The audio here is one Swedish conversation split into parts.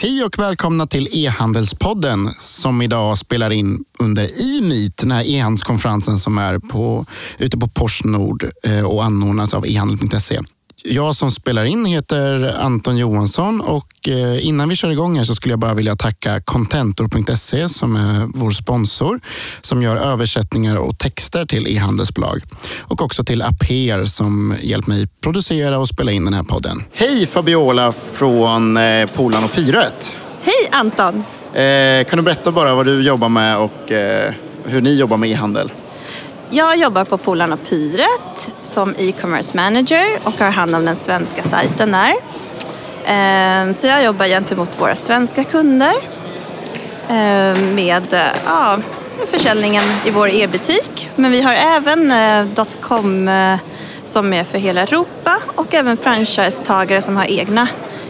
Hej och välkomna till e-handelspodden som idag spelar in under e-meet, den här e-handelskonferensen som är på, ute på Porsnord eh, och anordnas av e-handel.se. Jag som spelar in heter Anton Johansson och eh, innan vi kör igång här så skulle jag bara vilja tacka Contentor.se som är vår sponsor som gör översättningar och texter till e-handelsbolag. Och också till Aper som hjälpt mig producera och spela in den här podden. Hej Fabiola från eh, Polan och Pyret. Hej Anton! Eh, kan du berätta bara vad du jobbar med och hur ni jobbar med e-handel? Jag jobbar på Polarna Pyret som e-commerce manager och har hand om den svenska sajten där. Ehm, så jag jobbar gentemot våra svenska kunder ehm, med ja, försäljningen i vår e-butik. Men vi har även eh, .com eh, som är för hela Europa och även franchisetagare som har egna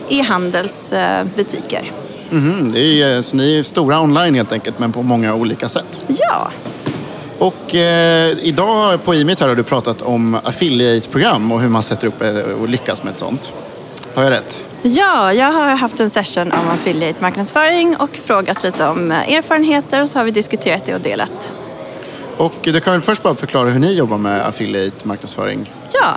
e-handelsbutiker. Mm, det är, så ni är stora online helt enkelt men på många olika sätt. Ja, och eh, idag på IMIT här har du pratat om affiliate-program och hur man sätter upp eh, och lyckas med ett sånt. Har jag rätt? Ja, jag har haft en session om affiliate marknadsföring och frågat lite om eh, erfarenheter och så har vi diskuterat det och delat. Och du kan väl först bara förklara hur ni jobbar med affiliate-marknadsföring? Ja,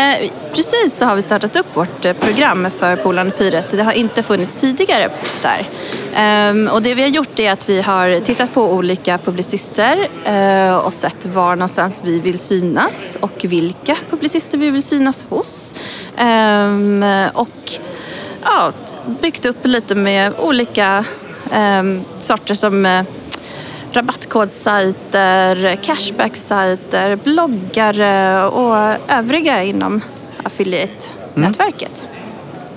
eh, precis så har vi startat upp vårt eh, program för Polarn Pyret. Det har inte funnits tidigare där. Ehm, och det vi har gjort är att vi har tittat på olika publicister eh, och sett var någonstans vi vill synas och vilka publicister vi vill synas hos. Ehm, och ja, byggt upp lite med olika eh, sorter som eh, rabattkodsajter, cashbacksajter, bloggare och övriga inom affiliate-nätverket.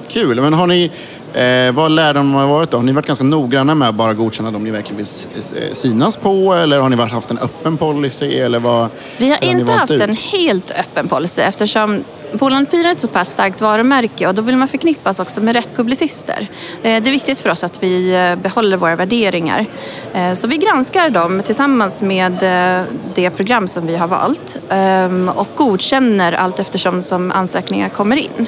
Kul, men har ni, eh, vad lärdomarna har varit då? Har ni varit ganska noggranna med att bara godkänna de ni verkligen vill s- synas på? Eller har ni varit, haft en öppen policy? Eller vad, Vi har inte haft ut? en helt öppen policy eftersom Polarn Pyret är ett så pass starkt varumärke och då vill man förknippas också med rätt publicister. Eh, det är viktigt för oss att vi eh, behåller våra värderingar. Eh, så vi granskar dem tillsammans med det program som vi har valt ehm, och godkänner allt eftersom som ansökningar kommer in.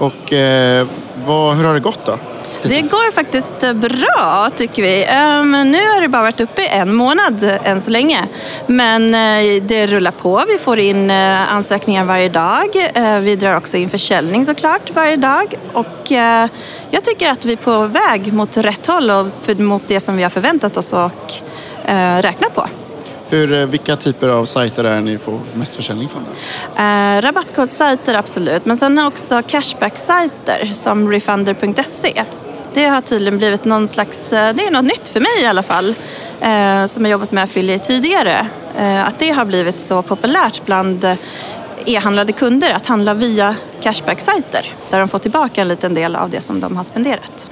Och eh, vad, hur har det gått då? Det går faktiskt eh, bra tycker vi. Ehm, nu har det bara varit uppe i en månad eh, än så länge. Men eh, det rullar på. Vi får in eh, ansökningar varje dag. Eh, Vi drar också in försäljning såklart varje dag. Och jag tycker att vi är på väg mot rätt håll och för- mot det som vi har förväntat oss och räknat på. Hur, eh, vilka typer av sajter är det ni får mest försäljning från? Då? Eh, rabattkodsajter absolut, men sen också cashbacksajter som refunder.se. Det har tydligen blivit någon slags, eh, det är något nytt för mig i alla fall, eh, som har jobbat med affiliate tidigare. Eh, att det har blivit så populärt bland eh, e-handlade kunder att handla via cashbacksajter där de får tillbaka en liten del av det som de har spenderat.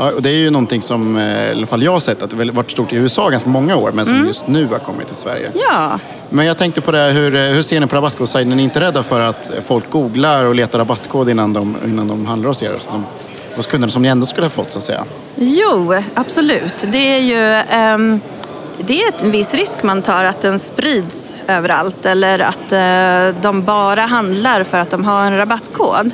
Ja, och det är ju någonting som eh, i alla fall jag har sett att det har varit stort i USA ganska många år men som Mm. just nu har kommit till Sverige. Ja, Men jag tänkte på det, här, hur, eh, hur ser ni på rabattkodsajten? Är ni inte rädda för att folk googlar och letar rabattkod innan de, innan de handlar hos er? Hos kunderna som ni ändå skulle ha fått så att säga. Jo, absolut. Det är ju ehm, det är en viss risk man tar att den sprids överallt eller att eh, de bara handlar för att de har en rabattkod.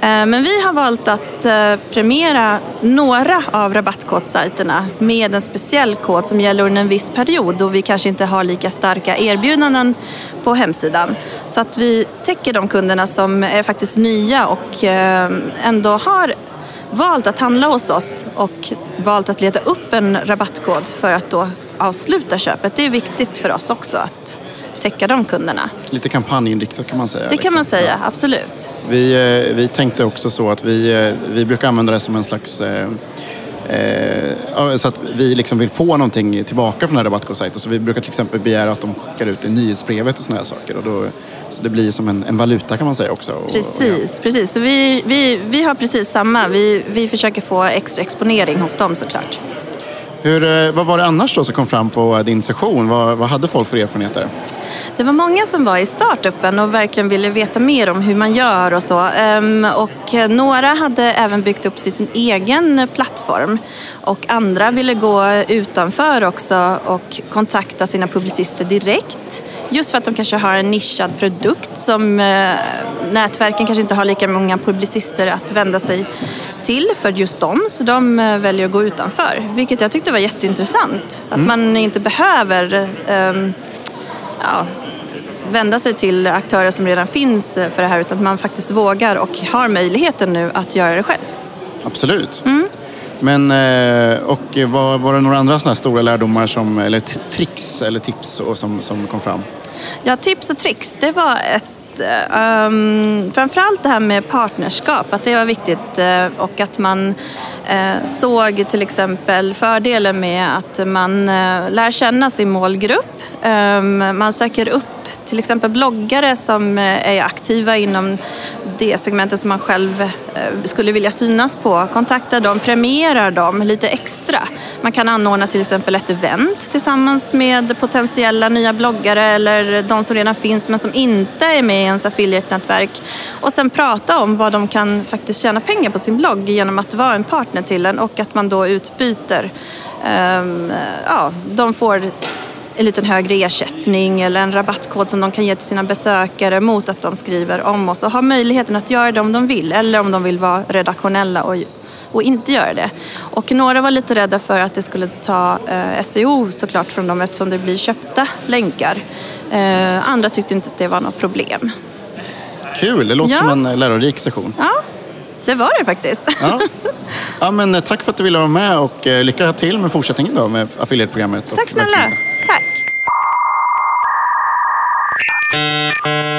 Eh, men vi har valt att eh, premiera några av rabattkodsajterna med en speciell kod som gäller under en viss period då vi kanske inte har lika starka erbjudanden på hemsidan. Så att vi täcker de kunderna som är faktiskt nya och ändå har valt att handla hos oss och valt att leta upp en rabattkod för att då avsluta köpet. Det är viktigt för oss också att täcka de kunderna. Lite kampanjinriktat kan man säga. Det liksom. kan man säga, absolut. Vi, eh, vi tänkte också så att vi, eh, vi brukar använda det som en slags... Eh, eh, ja, så att vi liksom vill få någonting tillbaka från den här rabattkodsajten. Så vi brukar till exempel begära att de skickar ut i nyhetsbrevet och sådana här saker. Och då, så det blir som en, en valuta kan man säga också. Och- Precis, precis. Så vi, vi, vi har precis samma. Vi, vi försöker få extra exponering hos dem såklart. Hur, eh, vad var det annars då som kom fram på eh, din session? Vad, vad hade folk för erfarenheter? Det var många som var i startupen och verkligen ville veta mer om hur man gör och så. Ehm, och eh, några hade även byggt upp sin egen plattform. Och andra ville gå utanför också och kontakta sina publicister direkt. Just för att de kanske har en nischad produkt som nätverken kanske inte har lika många publicister att vända sig till för just dem. Så de eh, väljer att gå utanför. Vilket jag tyckte var jätteintressant. Att man inte behöver ehm, ja, vända sig till aktörer som redan finns för det här utan att man faktiskt vågar och har möjligheten nu att göra det själv. Absolut. Men, eh, och var, var det några andra här stora lärdomar, som, eller tricks eller tips som, som kom fram? Ja, tips och tricks, det var ett um, framförallt det här med partnerskap, att det var viktigt uh, och att man uh, såg till exempel fördelen med att man uh, lär känna sin målgrupp. Um, man söker upp till exempel bloggare som är aktiva inom det segmentet som man själv eh, skulle vilja synas på. Kontakta dem, premierar dem lite extra. Man kan anordna till exempel ett event tillsammans med potentiella nya bloggare eller de som redan finns men som inte är med i ens affiliate-nätverk. Och sen prata om vad de kan faktiskt tjäna pengar på sin blogg genom att vara en partner till en och att man då utbyter. Ehm, ja, de får en liten högre ersättning eller en rabattkod som de kan ge till sina besökare mot att de skriver om oss och har möjligheten att göra det om de vill eller om de vill vara redaktionella och, och inte göra det. Och några var lite rädda för att det skulle ta eh, SEO såklart från dem eftersom det blir köpta länkar. Eh, andra tyckte inte att det var något problem. Kul, det låter Ja. som en eh, lärorik session. Ja, det var det faktiskt. Ja. Ja, men, eh, tack för att du ville vara med och eh, lycka till med fortsättningen då med affiliate-programmet. Tack snälla. verksamheten. Tack.